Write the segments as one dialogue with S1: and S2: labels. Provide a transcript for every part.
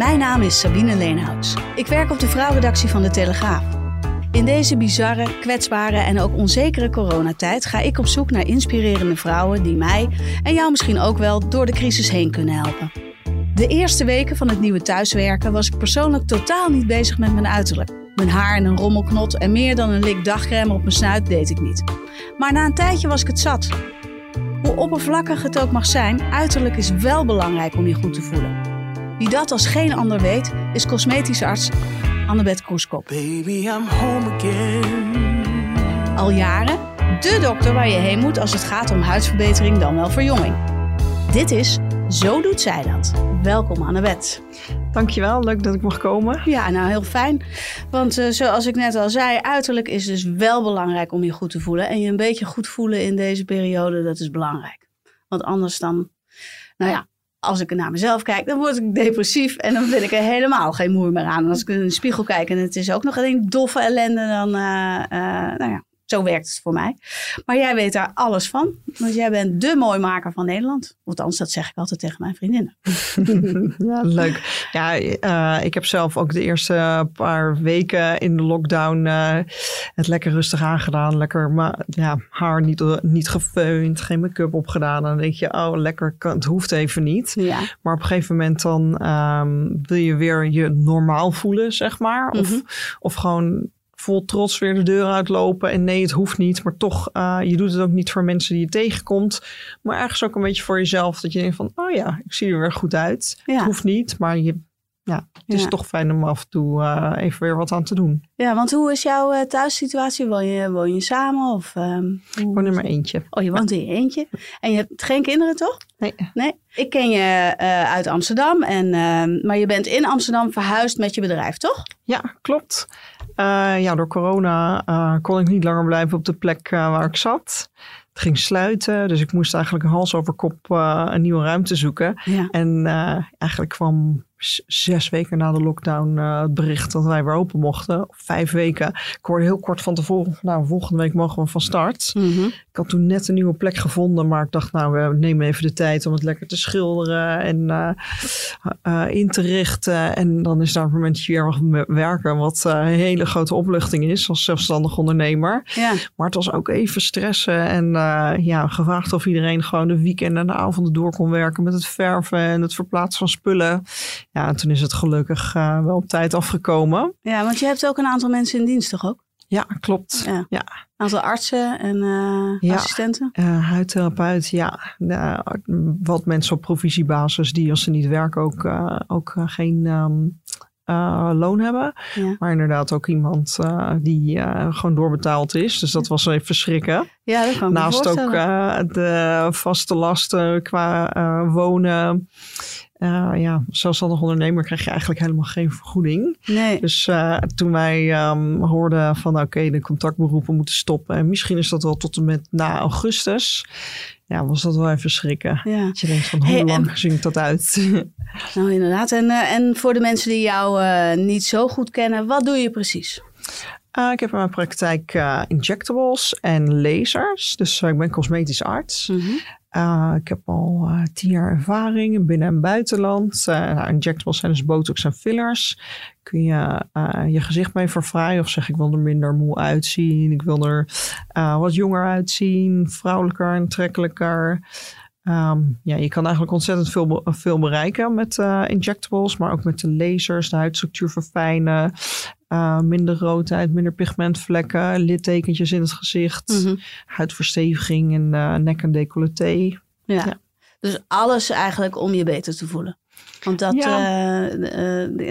S1: Mijn naam is Sabine Leenhouts. Ik werk op de vrouwredactie van de Telegraaf. In deze bizarre, kwetsbare en ook onzekere coronatijd ga ik op zoek naar inspirerende vrouwen die mij en jou misschien ook wel door de crisis heen kunnen helpen. De eerste weken van het nieuwe thuiswerken was ik persoonlijk totaal niet bezig met mijn uiterlijk. Mijn haar in een rommelknot en meer dan een lik dagcrème op mijn snuit deed ik niet. Maar na een tijdje was ik het zat. Hoe oppervlakkig het ook mag zijn, uiterlijk is wel belangrijk om je goed te voelen. Wie dat als geen ander weet, is cosmetisch arts Annabeth Kroeskop.
S2: Baby, I'm home again.
S1: Al jaren de dokter waar je heen moet als het gaat om huidsverbetering dan wel verjonging. Dit is Zo doet zij dat. Welkom Annabeth.
S3: Dankjewel, leuk dat ik mag komen.
S1: Ja, nou heel fijn. Want uh, zoals ik net al zei, uiterlijk is dus wel belangrijk om je goed te voelen. En je een beetje goed voelen in deze periode, dat is belangrijk. Want anders dan, nou ja, als ik naar mezelf kijk, dan word ik depressief en dan vind ik er helemaal geen moer meer aan. En als ik in de spiegel kijk en het is ook nog een doffe ellende, dan, uh, uh, nou ja, zo werkt het voor mij. Maar jij weet daar alles van. Want jij bent de mooimaker van Nederland. Althans, dat zeg ik altijd tegen mijn vriendinnen.
S3: ja, leuk. Ja, uh, ik heb zelf ook de eerste paar weken in de lockdown uh, het lekker rustig aangedaan. Lekker maar, ja, haar niet, niet gefeund, geen make-up opgedaan. En dan denk je, oh lekker, het hoeft even niet.
S1: Ja.
S3: Maar op een gegeven moment dan um, wil je weer je normaal voelen, zeg maar. Of,
S1: Mhm.
S3: of gewoon vol trots weer de deur uitlopen. En nee, het hoeft niet. Maar toch, uh, je doet het ook niet voor mensen die je tegenkomt. Maar ergens ook een beetje voor jezelf. Dat je denkt van, oh ja, ik zie er weer goed uit.
S1: Ja.
S3: Het hoeft niet, maar je, ja, het is
S1: Ja.
S3: toch fijn om af en toe uh, even weer wat aan te doen.
S1: Ja, want hoe is jouw uh, thuissituatie? Woon je, woon je samen? Of, um,
S3: Ik woon in maar eentje.
S1: Oh, je woont in je eentje. En je hebt geen kinderen, toch?
S3: Nee.
S1: Nee? Ik ken je uh, uit Amsterdam. En, uh, maar je bent in Amsterdam verhuisd met je bedrijf, toch?
S3: Ja, klopt. Uh, ja, door corona uh, kon ik niet langer blijven op de plek uh, waar ik zat. Het ging sluiten, dus ik moest eigenlijk hals over kop een nieuwe ruimte zoeken.
S1: Ja.
S3: En eigenlijk kwam zes weken na de lockdown het bericht dat wij weer open mochten. Of vijf weken. Ik hoorde heel kort van tevoren, nou, volgende week mogen we van start.
S1: Mm -hmm.
S3: Ik had toen net een nieuwe plek gevonden, maar ik dacht, nou, we nemen even de tijd om het lekker te schilderen en uh, uh, in te richten. En dan is daar een momentje weer mag werken, wat een hele grote opluchting is als zelfstandig ondernemer.
S1: Ja.
S3: Maar het was ook even stressen en eh, ja, gevraagd of iedereen gewoon de weekenden en de avonden door kon werken met het verven en het verplaatsen van spullen. Ja, en toen is het gelukkig uh, wel op tijd afgekomen.
S1: Ja, want je hebt ook een aantal mensen in dienst, toch ook?
S3: Ja, klopt.
S1: Ja. aantal artsen en uh,
S3: ja.
S1: assistenten?
S3: Uh, huidtherapeut, ja. Uh, wat mensen op provisiebasis die als ze niet werken ook, ook geen um, loon hebben.
S1: Ja.
S3: Maar inderdaad ook iemand die gewoon doorbetaald is. Dus dat was even schrikken.
S1: Ja, dat kan
S3: Naast ook de vaste lasten qua wonen. Uh, ja, zelfstandig ondernemer krijg je eigenlijk helemaal geen vergoeding.
S1: Nee.
S3: Dus uh, toen wij um, hoorden van oké, okay, de contactberoepen moeten stoppen. En misschien is dat wel tot en met na augustus. Ja, was dat wel even schrikken.
S1: Ja.
S3: Dat je denkt van hoe
S1: Hey,
S3: lang
S1: en-
S3: zingt dat uit?
S1: Nou, inderdaad. En, uh, en voor de mensen die jou niet zo goed kennen, wat doe je precies?
S3: Uh, ik heb in mijn praktijk uh, injectables en lasers. Dus uh, ik ben cosmetisch arts.
S1: Mm -hmm.
S3: Uh, ik heb al uh, tien jaar ervaring in binnen- en buitenland. Uh, nou, injectables zijn dus botox en fillers. Kun je je gezicht mee verfraaien of zeg ik wil er minder moe uitzien. Ik wil er wat jonger uitzien, vrouwelijker, aantrekkelijker. Um, ja, je kan eigenlijk ontzettend veel, veel bereiken met uh, injectables, maar ook met de lasers, de huidstructuur verfijnen, uh, minder roodheid, minder pigmentvlekken, littekentjes in het gezicht,
S1: Mhm.
S3: mm -hmm. huidversteviging en uh, nek en decolleté.
S1: Ja.
S3: Ja.
S1: Dus alles eigenlijk om je beter te voelen. Want dat,
S3: Ja.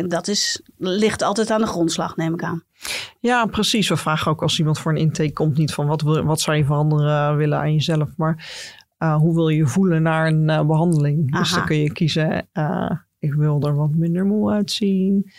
S1: dat is, ligt altijd aan de grondslag, neem ik aan.
S3: Ja, precies. We vragen ook als iemand voor een intake komt niet van wat, wat zou je veranderen willen aan jezelf, maar uh, hoe wil je voelen naar een uh, behandeling. Dus dan kun je kiezen, uh, ik wil er wat minder moe uitzien.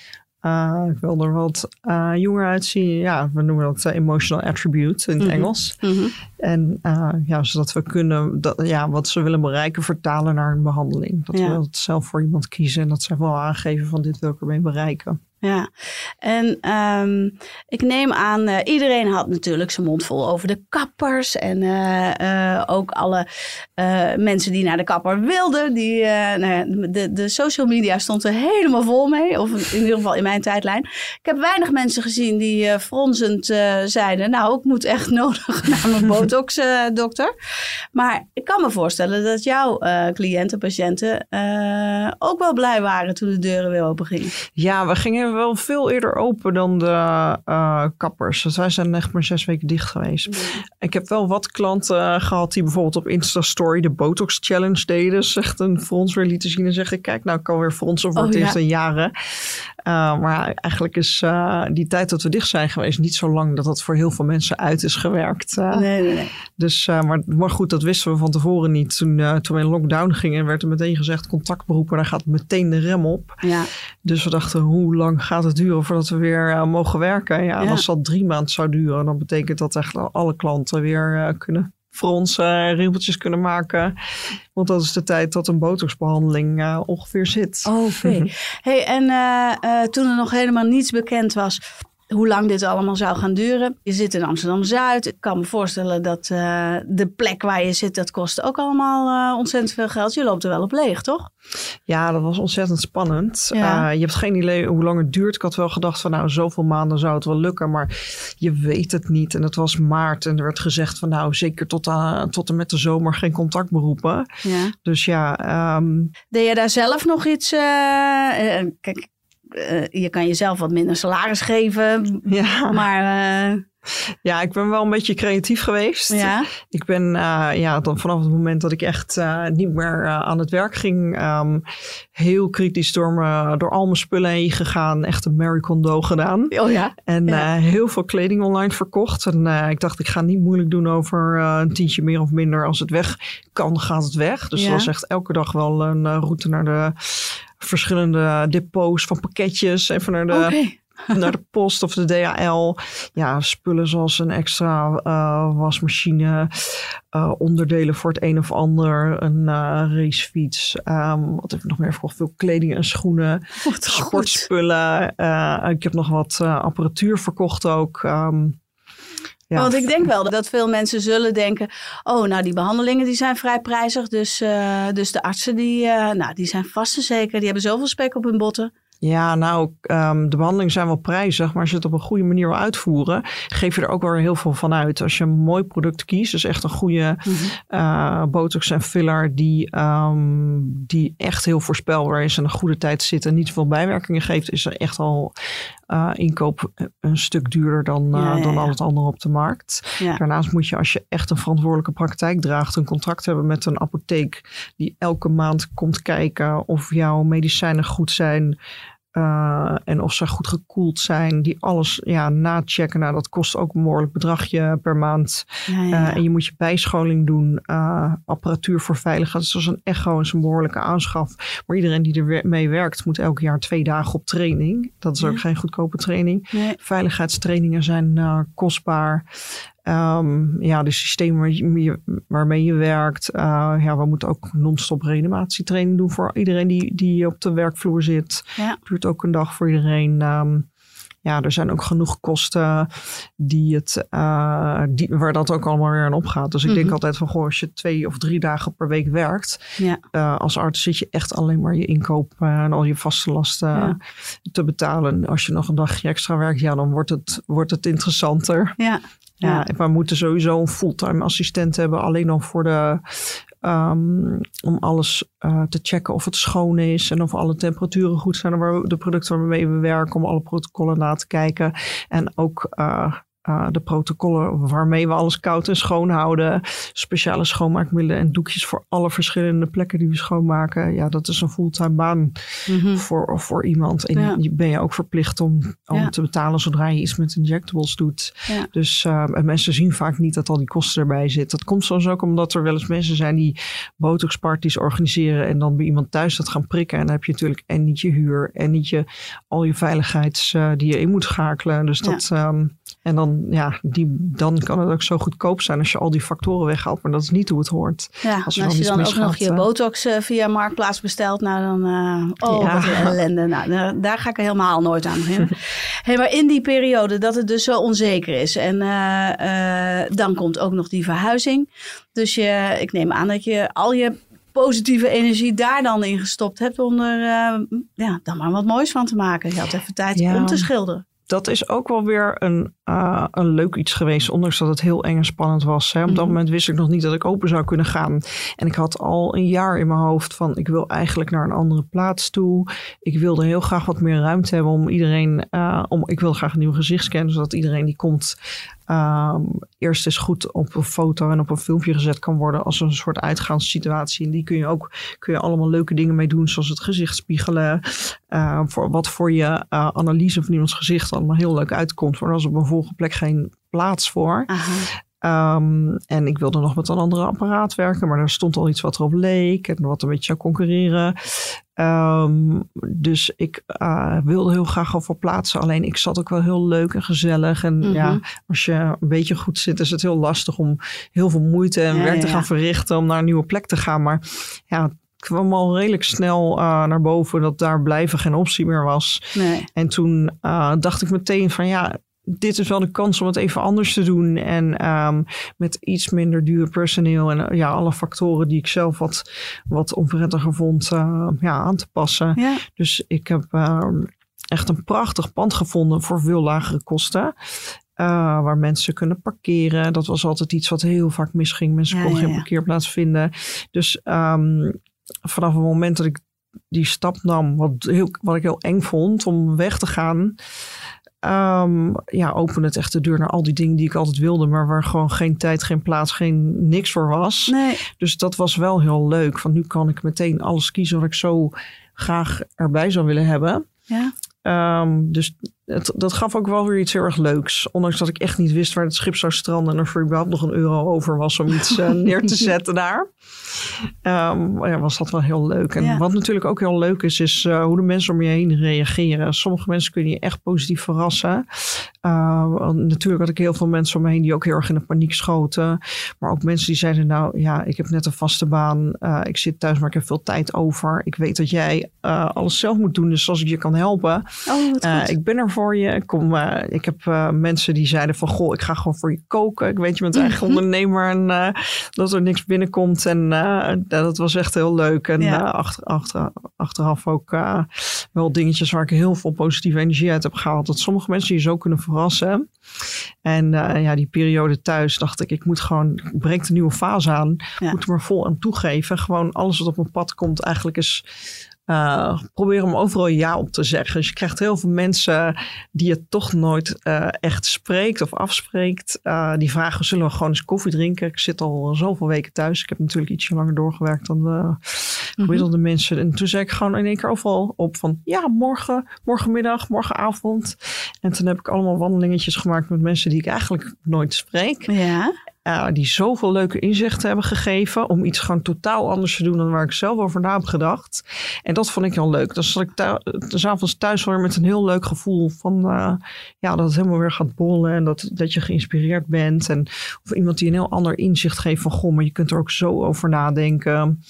S3: Ik wil er wat jonger uitzien. Ja, we noemen dat emotional attribute in het
S1: Mhm.
S3: Engels.
S1: Mhm.
S3: En ja, zodat we kunnen, dat, ja, wat ze willen bereiken, vertalen naar een behandeling. Dat
S1: Ja.
S3: we het zelf voor iemand kiezen en dat zij wel aangeven van dit wil ik ermee bereiken.
S1: Ja, en ehm, ik neem aan, eh, iedereen had natuurlijk zijn mond vol over de kappers. En eh, eh, ook alle mensen die naar de kapper wilden. Die, nou de, de social media stond er helemaal vol mee. Of in ieder geval in mijn tijdlijn. Ik heb weinig mensen gezien die fronsend zeiden... nou, ik moet echt nodig naar mijn botox, eh, dokter. Maar ik kan me voorstellen dat jouw cliënten, patiënten... ook wel blij waren toen de deuren weer open gingen.
S3: Ja, we gingen wel veel eerder open dan de uh, kappers. Dus wij zijn echt maar zes weken dicht geweest. Ik heb wel wat klanten uh, gehad die bijvoorbeeld op Insta-story de Botox Challenge deden. Zegt een frons weer lieten zien en zeggen, kijk nou, ik kan weer fronsen voor
S1: Oh,
S3: het
S1: ja.
S3: eerst in jaren. Uh, maar eigenlijk is uh, die tijd dat we dicht zijn geweest niet zo lang dat dat voor heel veel mensen uit is gewerkt. Uh,
S1: Nee, nee, nee.
S3: Dus, maar, maar goed, dat wisten we van tevoren niet. Toen, toen we in lockdown gingen, werd er meteen gezegd: contactberoepen, daar gaat meteen de rem op.
S1: Ja.
S3: Dus we dachten: hoe lang gaat het duren voordat we weer mogen werken? Ja, en
S1: Ja.
S3: als dat drie maanden zou duren, dan betekent dat echt alle klanten weer kunnen fronsen, rimpeltjes kunnen maken. Want dat is de tijd dat een botoxbehandeling uh, ongeveer zit.
S1: Oh, Oké. hey, en uh, uh, toen er nog helemaal niets bekend was hoe lang dit allemaal zou gaan duren. Je zit in Amsterdam-Zuid. Ik kan me voorstellen dat uh, de plek waar je zit, dat kost ook allemaal uh, ontzettend veel geld. Je loopt er wel op leeg, toch?
S3: Ja, dat was ontzettend spannend.
S1: Ja.
S3: Uh, je hebt geen idee hoe lang het duurt. Ik had wel gedacht van nou, zoveel maanden zou het wel lukken. Maar je weet het niet. En het was maart en er werd gezegd van nou, zeker tot, aan, tot en met de zomer geen contactberoepen.
S1: Ja.
S3: Dus ja. Um...
S1: Deed je daar zelf nog iets? Kijk, uh, je kan jezelf wat minder salaris geven.
S3: Ja.
S1: Maar. Uh...
S3: Ja, ik ben wel een beetje creatief geweest.
S1: Ja.
S3: Ik ben uh, ja, dan vanaf het moment dat ik echt uh, niet meer uh, aan het werk ging, um, heel kritisch door, me, door al mijn spullen heen gegaan. Echt een Mary Kondo gedaan.
S1: Oh ja.
S3: En
S1: ja.
S3: heel veel kleding online verkocht. En ik dacht, ik ga niet moeilijk doen over een tientje meer of minder. Als het weg kan, gaat het weg. Dus
S1: Ja.
S3: dat was echt elke dag wel een route naar de verschillende depots van pakketjes. Even naar de,
S1: okay.
S3: naar de post of de DHL. Ja, spullen zoals een extra uh, wasmachine, uh, onderdelen voor het een of ander, een uh, racefiets. Um, wat heb ik nog meer verkocht? Veel kleding en schoenen, sportspullen. ik heb nog wat apparatuur verkocht ook. Um,
S1: ja. Want ik denk wel dat veel mensen zullen denken: oh, nou, die behandelingen die zijn vrij prijzig. Dus, uh, dus de artsen die, uh, nou, die zijn vast en zeker. Die hebben zoveel spek op hun botten.
S3: Ja, nou, um, de behandelingen zijn wel prijzig, maar als je het op een goede manier wil uitvoeren, geef je er ook wel heel veel van uit. Als je een mooi product kiest, dus echt een goede mm -hmm. uh, botox en filler die, um, die echt heel voorspelbaar is en een goede tijd zit en niet veel bijwerkingen geeft, is er echt al uh, inkoop een stuk duurder dan, uh, ja, ja, dan al het andere op de markt. Daarnaast moet je, als je echt een verantwoordelijke praktijk draagt, een contract hebben met een apotheek die elke maand komt kijken of jouw medicijnen goed zijn. Uh, en of ze goed gekoeld zijn, die alles ja, nachecken. Nou, dat kost ook een behoorlijk bedragje per maand.
S1: Ja, ja,
S3: uh, en je moet je bijscholing doen, uh, apparatuur voor veiligheid. Zoals een echo is een behoorlijke aanschaf. Maar iedereen die er mee werkt, moet elk jaar twee dagen op training. Dat is ook geen goedkope training.
S1: Nee.
S3: Veiligheidstrainingen zijn kostbaar. Um, ja, de systemen waarmee je werkt. Uh, ja, we moeten ook non-stop reanimatietraining doen voor iedereen die, die op de werkvloer zit.
S1: Ja.
S3: Duurt ook een dag voor iedereen. Um, ja, er zijn ook genoeg kosten die het, uh, die, waar dat ook allemaal weer aan opgaat. Dus ik mm -hmm. denk altijd van, goh, als je twee of drie dagen per week werkt,
S1: ja.
S3: uh, als arts zit je echt alleen maar je inkoop uh, en al je vaste lasten
S1: ja.
S3: te betalen. Als je nog een dagje extra werkt, ja, dan wordt het, wordt het interessanter.
S1: Ja.
S3: Ja, we moeten sowieso een fulltime assistent hebben, alleen al voor de, um, om alles uh, te checken of het schoon is en of alle temperaturen goed zijn. Waar we, de producten waarmee we werken, om alle protocollen na te kijken. En ook uh, uh, de protocollen waarmee we alles koud en schoon houden. Speciale schoonmaakmiddelen en doekjes voor alle verschillende plekken die we schoonmaken. Ja, dat is een fulltime baan
S1: Mhm.
S3: voor, voor iemand. En
S1: Ja.
S3: je ben je ook verplicht om, om
S1: Ja.
S3: te betalen zodra je iets met injectables doet.
S1: Ja.
S3: Dus uh, en mensen zien vaak niet dat al die kosten erbij zitten. Dat komt soms ook omdat er wel eens mensen zijn die botoxparties organiseren en dan bij iemand thuis dat gaan prikken. En dan heb je natuurlijk en niet je huur en niet je, al je veiligheids uh, die je in moet schakelen. Dus dat, um, en dan, ja, die, dan kan het ook zo goedkoop zijn als je al die factoren weghaalt. Maar dat is niet hoe het hoort.
S1: Ja,
S3: Als dan
S1: je dan ook nog je
S3: eh.
S1: botox eh, via Marktplaats bestelt, nou dan, eh, oh
S3: Ja.
S1: wat een ellende. Nou, daar, ga ik helemaal nooit aan beginnen. hey, maar in die periode dat het dus zo onzeker is en dan komt ook nog die verhuizing. Dus je, ik neem aan dat je al je positieve energie daar dan in gestopt hebt om er ja, dan maar wat moois van te maken. Je had even tijd
S3: Ja.
S1: om te schilderen.
S3: dat is ook wel weer een, uh, een leuk iets geweest. Ondanks dat het heel eng en spannend was. Hè. Op dat
S1: Mhm.
S3: moment wist ik nog niet dat ik open zou kunnen gaan. En ik had al een jaar in mijn hoofd van ik wil eigenlijk naar een andere plaats toe. Ik wilde heel graag wat meer ruimte hebben om iedereen. Uh, om, ik wil graag een nieuw. Zodat iedereen die komt um, eerst eens goed op een foto en op een filmpje gezet kan worden. Als een soort uitgaanssituatie. En die kun je ook kun je allemaal leuke dingen mee doen. Zoals het gezicht spiegelen. Uh, voor, wat voor je uh, analyse van iemands gezicht allemaal heel leuk uitkomt. Maar er was plek geen plaats voor. Um, en ik wilde nog met een andere apparaat werken, maar er stond al iets wat erop leek en wat een beetje zou concurreren. Um, dus ik uh, wilde heel graag al verplaatsen. Alleen ik zat ook wel heel leuk en gezellig. En
S1: Mhm.
S3: ja, als je een beetje goed zit, is het heel lastig om heel veel moeite en
S1: Ja,
S3: werk
S1: ja,
S3: te gaan
S1: ja.
S3: verrichten om naar een nieuwe plek te gaan. Maar ja, kwam al redelijk snel uh, naar boven dat daar blijven geen optie meer was.
S1: Nee.
S3: En toen uh, dacht ik meteen van ja, dit is wel de kans om het even anders te doen. En um, met iets minder duur personeel en uh, ja, alle factoren die ik zelf wat, wat onprettiger vond uh, ja, aan te passen.
S1: Ja.
S3: Dus ik heb uh, echt een prachtig pand gevonden voor veel lagere kosten. Uh, waar mensen kunnen parkeren. Dat was altijd iets wat heel vaak misging. Mensen
S1: Ja,
S3: konden
S1: ja,
S3: geen parkeerplaats vinden. Dus um, vanaf het moment dat ik die stap nam, wat, heel, wat ik heel eng vond om weg te gaan. Um, ja, opende het echt de deur naar al die dingen die ik altijd wilde, maar waar gewoon geen tijd, geen plaats, geen niks voor was.
S1: Nee.
S3: Dus dat was wel heel leuk. Van nu kan ik meteen alles kiezen wat ik zo graag erbij zou willen hebben.
S1: Ja.
S3: Um, dus het, dat gaf ook wel weer iets heel erg leuks. Ondanks dat ik echt niet wist waar het schip zou stranden en er voor überhaupt nog een euro over was om iets uh, neer te zetten daar. Um, ja, was dat wel heel leuk. En
S1: Ja.
S3: wat natuurlijk ook heel leuk is, is uh, hoe de mensen om je heen reageren. Sommige mensen kunnen je echt positief verrassen. Uh, natuurlijk had ik heel veel mensen om me heen die ook heel erg in de paniek schoten. Maar ook mensen die zeiden, nou ja, ik heb net een vaste baan. Uh, ik zit thuis, maar ik heb veel tijd over. Ik weet dat jij alles zelf moet doen, dus als ik je kan helpen.
S1: Oh,
S3: ik ben er voor je. Ik, kom, uh, ik heb uh, mensen die zeiden van, goh, ik ga gewoon voor je koken. Ik weet, je bent eigen ondernemer en uh, dat er niks binnenkomt. En dat was echt heel leuk. En
S1: Ja.
S3: achter, achter, achteraf ook wel dingetjes waar ik heel veel positieve energie uit heb gehaald. Dat sommige mensen je zo kunnen verrassen. En ja, die periode thuis dacht ik, ik moet gewoon, ik breek de nieuwe fase aan.
S1: Ja.
S3: Moet er maar vol aan toegeven. Gewoon alles wat op mijn pad komt eigenlijk is uh, probeer om overal ja op te zeggen. Dus je krijgt heel veel mensen die je toch nooit uh, echt spreekt of afspreekt. Uh, die vragen, zullen we gewoon eens koffie drinken? Ik zit al zoveel weken thuis. Ik heb natuurlijk ietsje langer doorgewerkt dan de gemiddelde mm -hmm. mensen. En toen zei ik gewoon in één keer overal op van... ja, morgen, morgenmiddag, morgenavond. En toen heb ik allemaal wandelingetjes gemaakt met mensen die ik eigenlijk nooit spreek.
S1: Ja.
S3: Uh, die zoveel leuke inzichten hebben gegeven. om iets gewoon totaal anders te doen dan waar ik zelf over na heb gedacht. En dat vond ik heel leuk. Dus zat ik thuis, avonds thuis weer met een heel leuk gevoel van. Uh, ja, dat het helemaal weer gaat bollen. en dat, dat je geïnspireerd bent. En of iemand die een heel ander inzicht geeft van. goh, maar je kunt er ook zo over nadenken.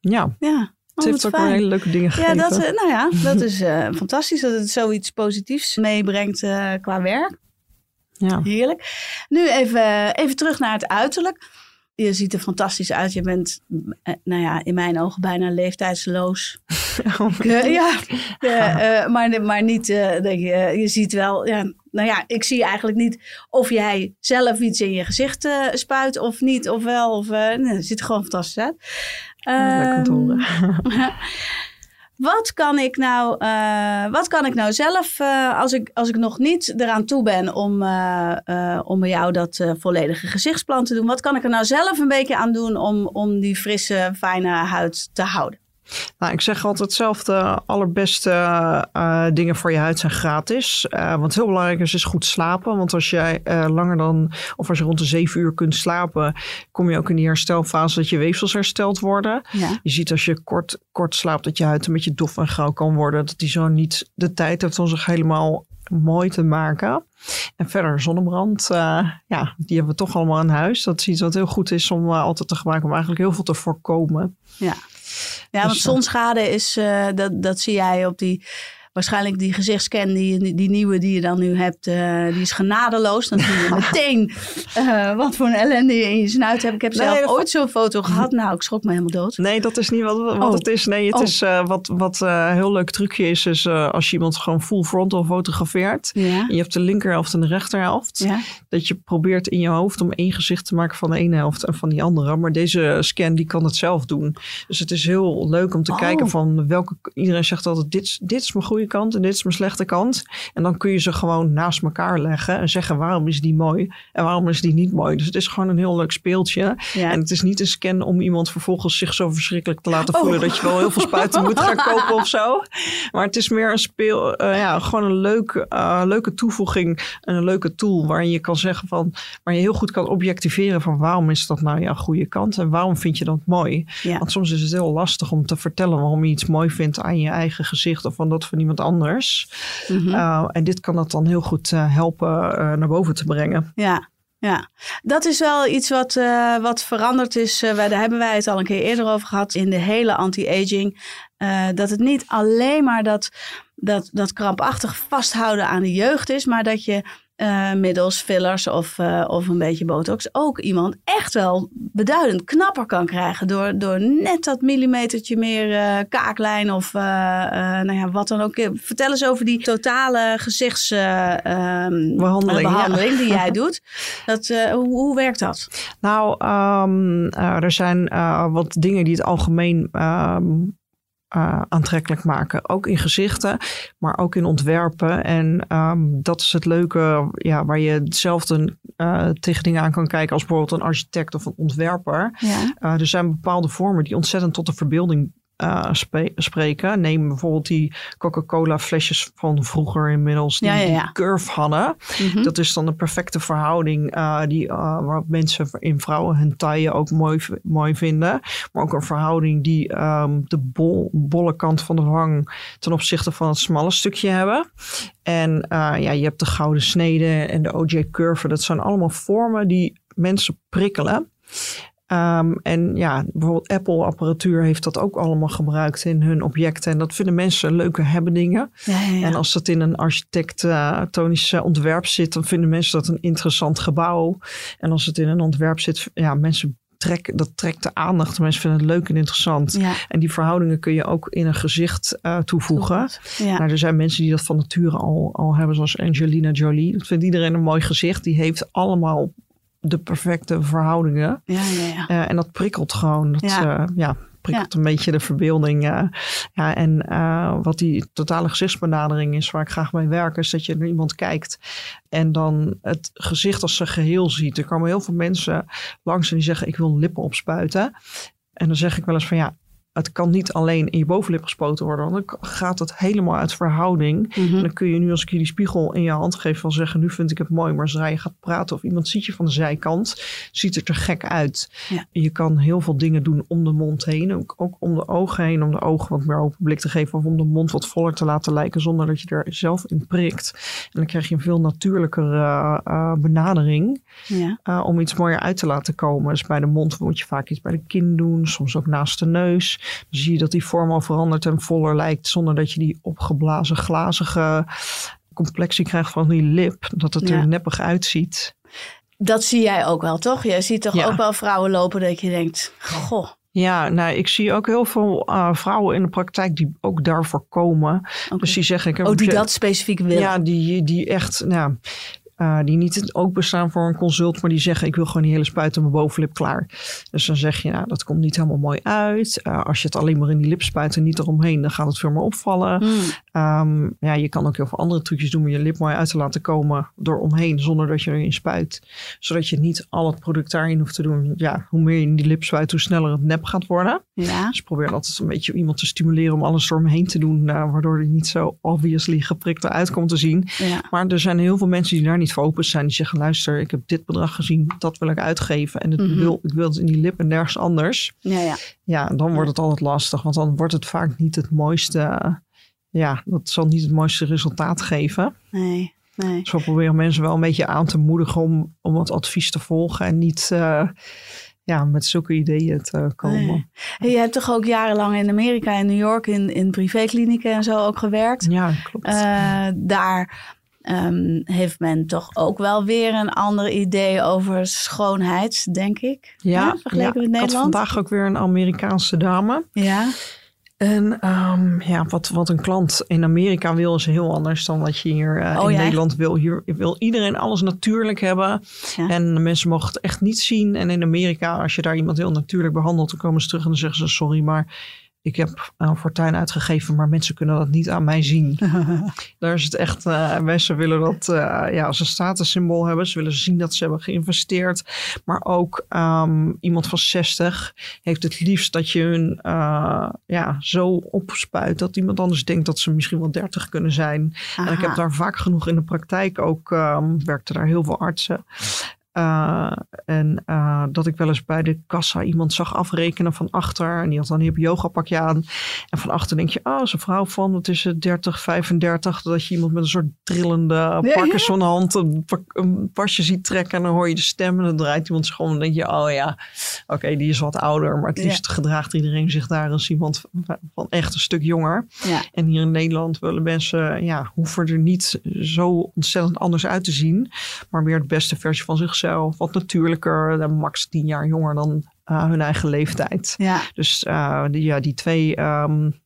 S3: Ja.
S1: Ja.
S3: Het heeft ook wel hele leuke dingen gegeven.
S1: Ja, dat, nou ja, dat is uh, fantastisch dat het zoiets positiefs meebrengt qua werk.
S3: Ja.
S1: Heerlijk. Nu even, even terug naar het uiterlijk. Je ziet er fantastisch uit. Je bent, eh, nou ja, in mijn ogen bijna leeftijdsloos. uh, ja, uh, maar, maar niet, denk je, je ziet wel, ja, nou ja, ik zie eigenlijk niet of jij zelf iets in je gezicht spuit of niet, of wel. Of, nee, het ziet er gewoon fantastisch uit.
S3: Lekker te horen.
S1: Wat kan ik nou, eh, wat kan ik nou zelf, eh, als, ik, als ik nog niet eraan toe ben om, eh, om bij jou dat volledige gezichtsplan te doen, wat kan ik er nou zelf een beetje aan doen om, om die frisse, fijne huid te houden?
S3: Nou, ik zeg altijd zelf, de allerbeste eh, dingen voor je huid zijn gratis. Eh, wat heel belangrijk is, is goed slapen. Want als jij eh, langer dan, of als je rond de zeven uur kunt slapen, kom je ook in die herstelfase dat je weefsels hersteld worden.
S1: Ja.
S3: Je ziet als je kort, kort slaapt dat je huid een beetje dof en grauw kan worden. Dat die zo niet de tijd heeft om zich helemaal mooi te maken. En verder zonnebrand, ja, die hebben we toch allemaal in huis. Dat is iets wat heel goed is om altijd te gebruiken om eigenlijk heel veel te voorkomen.
S1: Ja, ja want
S3: Dus, eh,
S1: zonschade is, eh, dat, dat zie jij op die, waarschijnlijk die gezichtscan, die, die nieuwe die je dan nu hebt, eh, die is genadeloos. Dan zie je meteen eh, wat voor een ellende je in je snuit hebt. Ik heb
S3: Nee,
S1: zelf ooit zo'n foto gehad. Nou, ik schrok me helemaal dood.
S3: Nee, dat is niet wat, wat
S1: Oh.
S3: het is. Nee, het
S1: Oh.
S3: is eh, wat, wat een heel leuk trucje is, is als je iemand gewoon full frontal fotografeert.
S1: Ja,
S3: En je hebt de linkerhelft en de rechterhelft.
S1: ja,
S3: Dat je probeert in je hoofd om één gezicht te maken van de ene helft en van die andere. Maar deze scan die kan het zelf doen. Dus het is heel leuk om te
S1: Oh.
S3: kijken van welke... Iedereen zegt altijd dit, dit is mijn goede kant en dit is mijn slechte kant. En dan kun je ze gewoon naast elkaar leggen en zeggen waarom is die mooi en waarom is die niet mooi. Dus het is gewoon een heel leuk speeltje.
S1: ja.
S3: En het is niet een scan om iemand vervolgens zich zo verschrikkelijk te laten
S1: Oh.
S3: voelen dat je wel heel veel spuiten moet gaan kopen of zo. Maar het is meer een speel, eh, ja, gewoon een leuke, eh, leuke toevoeging en een leuke tool waarin je kan zeggen van, waar je heel goed kan objectiveren van waarom is dat nou jouw goede kant en waarom vind je dat mooi.
S1: ja.
S3: Want soms is het heel lastig om te vertellen waarom je iets mooi vindt aan je eigen gezicht of van dat van iemand anders.
S1: Mhm.
S3: Uh, en dit kan dat dan heel goed uh, helpen uh, naar boven te brengen.
S1: Ja, ja, dat is wel iets wat, uh, wat veranderd is. Uh, daar hebben wij het al een keer eerder over gehad in de hele anti-aging. Uh, dat het niet alleen maar dat, dat, dat krampachtig vasthouden aan de jeugd is, maar dat je uh, middels fillers of, uh, of een beetje botox ook iemand echt wel beduidend knapper kan krijgen. Door, door net dat millimetertje meer uh, kaaklijn of nou ja, wat dan ook. Vertel eens over die totale gezichtsbehandeling behandeling ja. die jij doet. Dat, hoe, hoe, werkt dat?
S3: Nou, um, er zijn wat dingen die het algemeen um, uh, aantrekkelijk maken. Ook in gezichten, maar ook in ontwerpen. En um, dat is het leuke, ja, waar je hetzelfde uh, tegen dingen aan kan kijken als bijvoorbeeld een architect of een ontwerper.
S1: Ja.
S3: Uh, er zijn bepaalde vormen die ontzettend tot de verbeelding uh, spe spreken. Neem bijvoorbeeld die Coca-Cola flesjes van vroeger inmiddels die,
S1: ja, ja, ja.
S3: die curve hadden.
S1: -hmm.
S3: Dat is dan de perfecte verhouding uh, die, uh, waarop mensen in vrouwen hun taille ook mooi, mooi vinden. Maar ook een verhouding die um, de bol, bolle kant van de wang ten opzichte van het smalle stukje hebben. En ja, je hebt de gouden snede en de OJ curve. Dat zijn allemaal vormen die mensen prikkelen. Um, en ja, bijvoorbeeld Apple apparatuur heeft dat ook allemaal gebruikt in hun objecten. En dat vinden mensen leuke hebben dingen.
S1: Ja, ja, ja.
S3: En als dat in een architectonisch uh, ontwerp zit, dan vinden mensen dat een interessant gebouw. En als het in een ontwerp zit, ja, mensen trekken, dat trekt de aandacht. Mensen vinden het leuk en interessant.
S1: Ja.
S3: En die verhoudingen kun je ook in een gezicht uh, toevoegen.
S1: Ja.
S3: Nou, er zijn mensen die dat van nature al, al hebben, zoals Angelina Jolie. Dat vindt iedereen een mooi gezicht. Die heeft allemaal de perfecte verhoudingen.
S1: Ja, ja, ja.
S3: Uh, en dat prikkelt gewoon. Dat,
S1: Ja.
S3: uh, ja, prikkelt een beetje de verbeelding. Uh, ja, en uh, wat die totale gezichtsbenadering is, waar ik graag mee werk, is dat je naar iemand kijkt en dan het gezicht als een geheel ziet. Er komen heel veel mensen langs en die zeggen: Ik wil lippen opspuiten. En dan zeg ik wel eens van ja. Het kan niet alleen in je bovenlip gespoten worden, want dan gaat het helemaal uit verhouding.
S1: Mhm.
S3: En dan kun je nu, als ik je die spiegel in je hand geef, wel zeggen: Nu vind ik het mooi. Maar zodra je gaat praten of iemand ziet je van de zijkant, ziet het er gek uit.
S1: Ja.
S3: Je kan heel veel dingen doen om de mond heen, ook, ook om de ogen heen, om de ogen wat meer open blik te geven of om de mond wat voller te laten lijken zonder dat je er zelf in prikt. En dan krijg je een veel natuurlijkere uh, uh, benadering
S1: Ja.
S3: uh, om iets mooier uit te laten komen. Dus bij de mond moet je vaak iets bij de kin doen, soms ook naast de neus. Dan zie je dat die vorm al verandert en voller lijkt zonder dat je die opgeblazen glazige complexie krijgt van die lip. Dat het
S1: Ja.
S3: er neppig uitziet.
S1: Dat zie jij ook wel, toch? Jij ziet toch
S3: Ja.
S1: ook wel vrouwen lopen dat je denkt, goh.
S3: Ja, nou, ik zie ook heel veel uh, vrouwen in de praktijk die ook daarvoor komen. Dus die zeggen... Ik heb
S1: Oh, die dat specifiek willen.
S3: Ja, die, die echt... Nou, Uh, die niet openstaan voor een consult, maar die zeggen: Ik wil gewoon die hele spuit op mijn bovenlip klaar. Dus dan zeg je: Nou, dat komt niet helemaal mooi uit. Uh, als je het alleen maar in die lip spuit en niet eromheen, dan gaat het veel meer opvallen.
S1: Hmm.
S3: Um, ja, je kan ook heel veel andere trucjes doen om je lip mooi uit te laten komen door omheen, zonder dat je erin spuit. Zodat je niet al het product daarin hoeft te doen. Ja, hoe meer je in die lip spuit, hoe sneller het nep gaat worden.
S1: Ja.
S3: Dus probeer altijd een beetje iemand te stimuleren om alles door hem heen te doen, uh, waardoor hij niet zo obviously geprikt eruit komt te zien.
S1: Ja.
S3: Maar er zijn heel veel mensen die daar niet voor open zijn. Die zeggen, luister, ik heb dit bedrag gezien, dat wil ik uitgeven. En het
S1: Mhm.
S3: wil, ik wil het in die lip en nergens anders.
S1: Ja, ja.
S3: Ja, dan wordt het altijd lastig. Want dan wordt het vaak niet het mooiste... Ja, dat zal niet het mooiste resultaat geven.
S1: Nee, nee.
S3: Dus we proberen mensen wel een beetje aan te moedigen om, om het advies te volgen. En niet eh, ja, met zulke ideeën te komen.
S1: Nee. Je hebt toch ook jarenlang in Amerika en New York in, in privéklinieken en zo ook gewerkt.
S3: Ja, klopt.
S1: Eh, daar ehm, heeft men toch ook wel weer een ander idee over schoonheid, denk ik.
S3: ja,
S1: vergeleken
S3: ja,
S1: met
S3: ik had
S1: Nederland.
S3: vandaag ook weer een Amerikaanse dame.
S1: Ja,
S3: En ehm, ja, wat, wat een klant in Amerika wil is heel anders dan wat je hier eh,
S1: Oh,
S3: in
S1: ja?
S3: Nederland wil. Hier wil iedereen alles natuurlijk hebben.
S1: Ja.
S3: En de mensen mogen het echt niet zien. En in Amerika, als je daar iemand heel natuurlijk behandelt, dan komen ze terug en dan zeggen ze sorry, maar ik heb een fortuin uitgegeven, maar mensen kunnen dat niet aan mij zien. Daar is het echt, eh, mensen willen dat uh, ja, als een statussymbool hebben. Ze willen zien dat ze hebben geïnvesteerd. Maar ook um, iemand van 60 heeft het liefst dat je hun uh, ja, zo opspuit dat iemand anders denkt dat ze misschien wel 30 kunnen zijn.
S1: Aha.
S3: En ik heb daar vaak genoeg in de praktijk ook, um, werkte daar heel veel artsen. Uh, en uh, dat ik wel eens bij de kassa iemand zag afrekenen van achter. En die had dan een yoga pakje aan. En van achter denk je, oh, is een vrouw van, wat is het, 30, 35. Dat je iemand met een soort trillende
S1: Ja,
S3: Parkinson hand een, een, pasje ziet trekken. En dan hoor je de stem en dan draait iemand zich om. En dan denk je, oh ja, oké, okay, die is wat ouder. Maar het liefst ja. gedraagt iedereen zich daar als iemand van echt een stuk jonger.
S1: Ja.
S3: En hier in Nederland willen mensen, ja, hoeven er niet zo ontzettend anders uit te zien. Maar meer de beste versie van zichzelf zelf, wat natuurlijker, max tien jaar jonger dan uh, hun eigen leeftijd.
S1: Ja.
S3: Dus uh, die, ja, die twee um,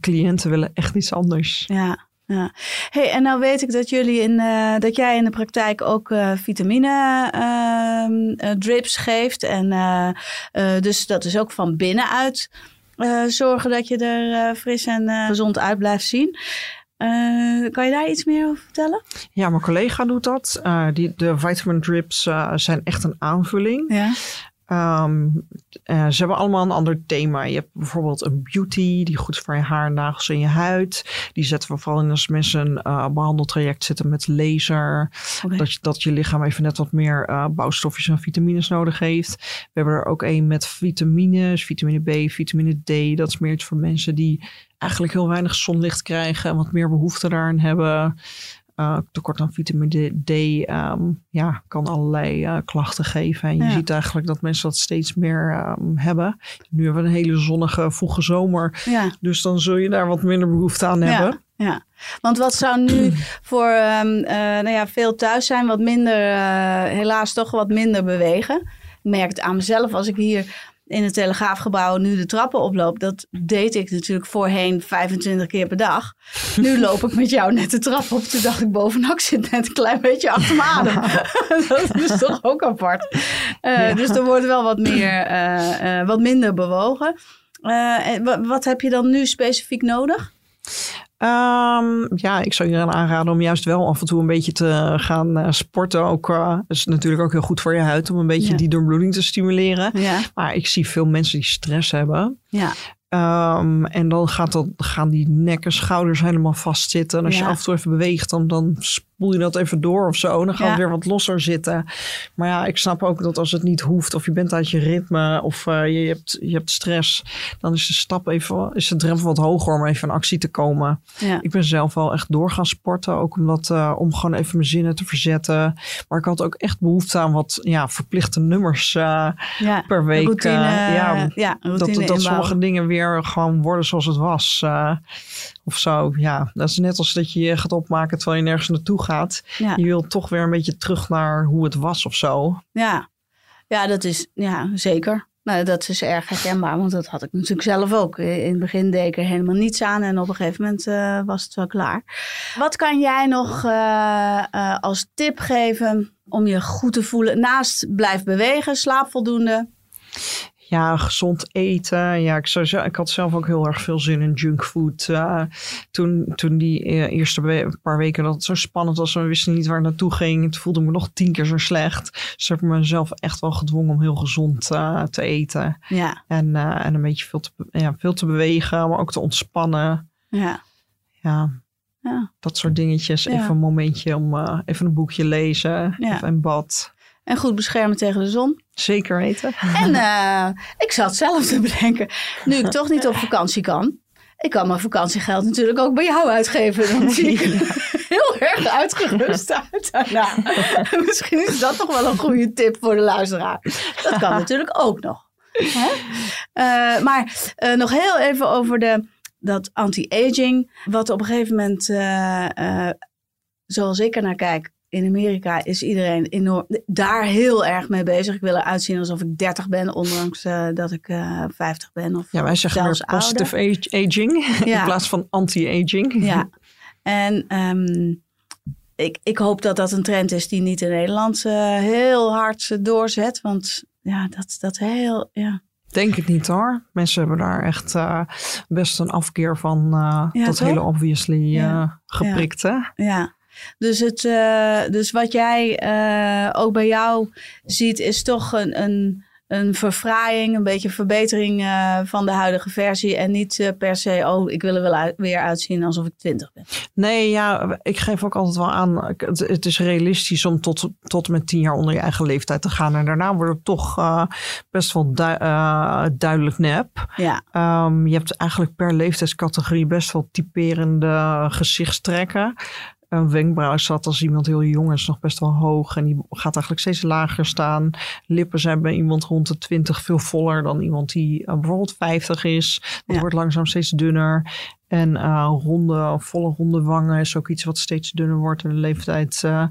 S3: cliënten willen echt iets anders.
S1: Ja. Ja. Hey, en nou weet ik dat jullie in uh, dat jij in de praktijk ook uh, vitamine uh, drips geeft. En dus dat is ook van binnenuit zorgen dat je er fris en gezond uit blijft zien. Uh, kan je daar iets meer over vertellen?
S3: Ja, mijn collega doet dat. Uh, die, de vitamin drips uh, zijn echt een aanvulling.
S1: Ja.
S3: Um, ze hebben allemaal een ander thema. Je hebt bijvoorbeeld een beauty, die goed is voor je haar, nagels en je huid. Die zetten we vooral in als mensen een behandeltraject zitten met laser.
S1: Okay.
S3: Dat, je, dat je lichaam even net wat meer bouwstofjes en vitamines nodig heeft. We hebben er ook een met vitamines, vitamine B, vitamine D. Dat is meer iets voor mensen die eigenlijk heel weinig zonlicht krijgen en wat meer behoefte daaraan hebben. Uh, tekort aan vitamine D um, ja, kan allerlei uh, klachten geven. En je
S1: Ja.
S3: ziet eigenlijk dat mensen dat steeds meer um, hebben. Nu hebben we een hele zonnige vroege zomer.
S1: Ja.
S3: Dus dan zul je daar wat minder behoefte aan hebben.
S1: Ja, want wat zou nu voor um, uh, nou ja, veel thuis zijn, wat minder, helaas toch wat minder bewegen. Ik merk het aan mezelf als ik hier in het Telegraafgebouw nu de trappen oploop. Dat deed ik natuurlijk voorheen 25 keer per dag. Nu loop ik met jou net de trap op. Toen dacht ik bovenop zit net een klein beetje achter mijn adem. dat is toch ook apart. Uh, ja. Dus er wordt wel wat, meer, uh, uh, wat minder bewogen. wat heb je dan nu specifiek nodig?
S3: Um, ja, ik zou iedereen aanraden om juist wel af en toe een beetje te gaan uh, sporten. Ook uh, is natuurlijk ook heel goed voor je huid om een beetje ja. die doorbloeding te stimuleren.
S1: Ja.
S3: Maar ik zie veel mensen die stress hebben.
S1: Ja.
S3: Um, en dan gaat dat, gaan die nek en schouders helemaal vastzitten. En als
S1: Ja.
S3: je af en toe even beweegt, dan, dan spoel je dat even door of zo. Dan gaat
S1: Ja.
S3: het weer wat losser zitten. Maar ja, ik snap ook dat als het niet hoeft, of je bent uit je ritme, of uh, je, hebt, je hebt stress, dan is de stap even, is de drempel wat hoger om even in actie te komen.
S1: Ja.
S3: Ik ben zelf wel echt door gaan sporten, ook omdat, uh, om gewoon even mijn zinnen te verzetten. Maar ik had ook echt behoefte aan wat ja, verplichte nummers uh,
S1: Ja.
S3: per week.
S1: Routine,
S3: ja,
S1: ja, routine
S3: dat, dat sommige dingen weer gewoon worden zoals het was. of zo, ja. Dat is net als dat je je gaat opmaken terwijl je nergens naartoe gaat.
S1: Ja.
S3: Je wilt toch weer een beetje terug naar hoe het was of zo.
S1: Ja. ja, dat is ja, zeker. Nou, dat is erg herkenbaar, want dat had ik natuurlijk zelf ook. In het begin deed ik er helemaal niets aan en op een gegeven moment uh, was het wel klaar. Wat kan jij nog uh, uh, als tip geven om je goed te voelen? Naast blijf bewegen, slaap voldoende.
S3: Ja, gezond eten. Ja, ik, zou, ik had zelf ook heel erg veel zin in junkfood. Uh, toen, toen die eerste we paar weken dat het zo spannend was we wisten niet waar het naartoe ging. Toen voelde me nog tien keer zo slecht. Dus heb ik mezelf echt wel gedwongen om heel gezond uh, te eten.
S1: Ja.
S3: En, en een beetje veel te, ja, veel te bewegen, maar ook te ontspannen.
S1: Ja.
S3: Ja.
S1: Ja.
S3: Dat soort dingetjes. Even een momentje om even een boekje lezen.
S1: Ja.
S3: Even in bad.
S1: En goed beschermen tegen de zon.
S3: Zeker weten.
S1: En uh, ik zat zelf te bedenken, nu ik toch niet op vakantie kan. Ik kan mijn vakantiegeld natuurlijk ook bij jou uitgeven. Dan zie ik er heel erg uitgerust uit daarna. Misschien is dat toch wel een goede tip voor de luisteraar. Dat kan natuurlijk ook nog. Hè? Uh, maar uh, nog heel even over de, dat anti-aging. Wat op een gegeven moment, zoals ik er naar kijk, in Amerika is iedereen enorm daar heel erg mee bezig. Ik wil eruit zien alsof ik 30 ben, ondanks uh, dat ik uh, 50 ben. Of
S3: ja, wij zeggen meer positive age, aging
S1: Ja.
S3: in plaats van anti-aging.
S1: Ja, en um, ik, ik hoop dat dat een trend is die niet in Nederland uh, heel hard doorzet. Want ja, dat, dat heel, ja.
S3: Denk het niet hoor. Mensen hebben daar echt best een afkeer van
S1: Ja,
S3: dat
S1: toch?
S3: hele obviously uh,
S1: Ja.
S3: geprikt hè.
S1: Ja, dus, het, uh, dus wat jij uh, ook bij jou ziet, is toch een, een, een verfraaiing, een beetje verbetering uh, van de huidige versie. En niet per se, oh, ik wil er wel uit, weer uitzien alsof ik twintig ben.
S3: Nee, ja, ik geef ook altijd wel aan. Het, het is realistisch om tot, tot met tien jaar onder je eigen leeftijd te gaan. En daarna wordt het toch best wel du duidelijk nep.
S1: Ja.
S3: Um, je hebt eigenlijk per leeftijdscategorie best wel typerende gezichtstrekken een wenkbrauw zat als iemand heel jong is nog best wel hoog. En die gaat eigenlijk steeds lager staan. Lippen zijn bij iemand rond de 20 veel voller dan iemand die uh, bijvoorbeeld 50 is. Dat
S1: Ja.
S3: wordt langzaam steeds dunner. En uh, ronde, volle ronde wangen is ook iets wat steeds dunner wordt in de leeftijd uh,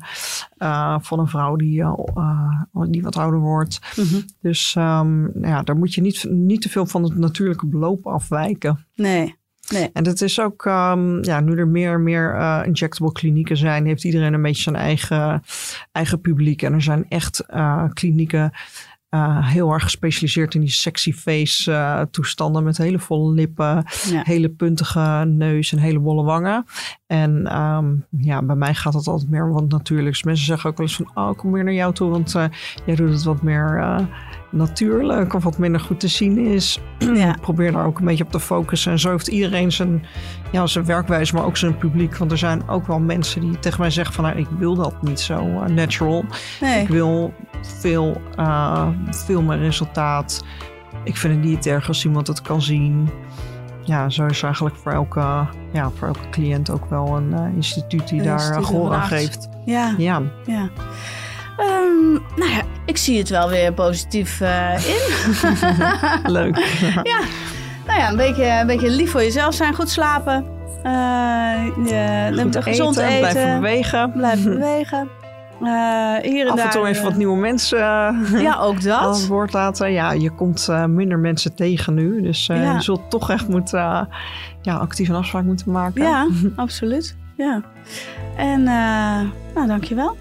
S3: uh, van een vrouw die, die wat ouder wordt.
S1: Mm -hmm.
S3: Dus um, ja, daar moet je niet, niet te veel van het natuurlijke beloop afwijken.
S1: Nee. Nee.
S3: En dat is ook, um, ja, nu er meer en meer uh, injectable klinieken zijn, heeft iedereen een beetje zijn eigen, eigen publiek. En er zijn echt uh, klinieken uh, heel erg gespecialiseerd in die sexy face uh, toestanden met hele volle lippen,
S1: Ja.
S3: hele puntige neus en hele bolle wangen. En um, ja, bij mij gaat het altijd meer wat natuurlijks. Mensen zeggen ook wel eens van, oh, ik kom weer naar jou toe, want uh, jij doet het wat meer natuurlijk of wat minder goed te zien is.
S1: Ja.
S3: Probeer daar ook een beetje op te focussen. En zo heeft iedereen zijn, ja, zijn werkwijze, maar ook zijn publiek. Want er zijn ook wel mensen die tegen mij zeggen van, nou, ik wil dat niet zo natural.
S1: Nee.
S3: Ik wil veel, uh, veel meer resultaat. Ik vind het niet erg als iemand het kan zien. Ja, zo is eigenlijk voor elke, ja, voor elke cliënt ook wel een uh, instituut die
S1: Een
S3: daar
S1: instituut
S3: gehoor aan geeft.
S1: Ja.
S3: Ja,
S1: ja. Um, nou ja, ik zie het wel weer positief uh, in.
S3: leuk.
S1: ja, nou ja, een beetje, een beetje lief voor jezelf zijn, goed slapen. Uh, je,
S3: Goed
S1: gezond eten,
S3: blijven bewegen.
S1: Blijven bewegen. Uh, hier en
S3: Af en
S1: daar,
S3: toe even wat nieuwe mensen uh,
S1: ja, ook dat.
S3: aan het woord laten. Ja, je komt uh, minder mensen tegen nu. Dus
S1: Ja.
S3: je zult toch echt moeten, ja, actief een afspraak moeten maken.
S1: Ja, absoluut. Ja. En nou, dankjewel.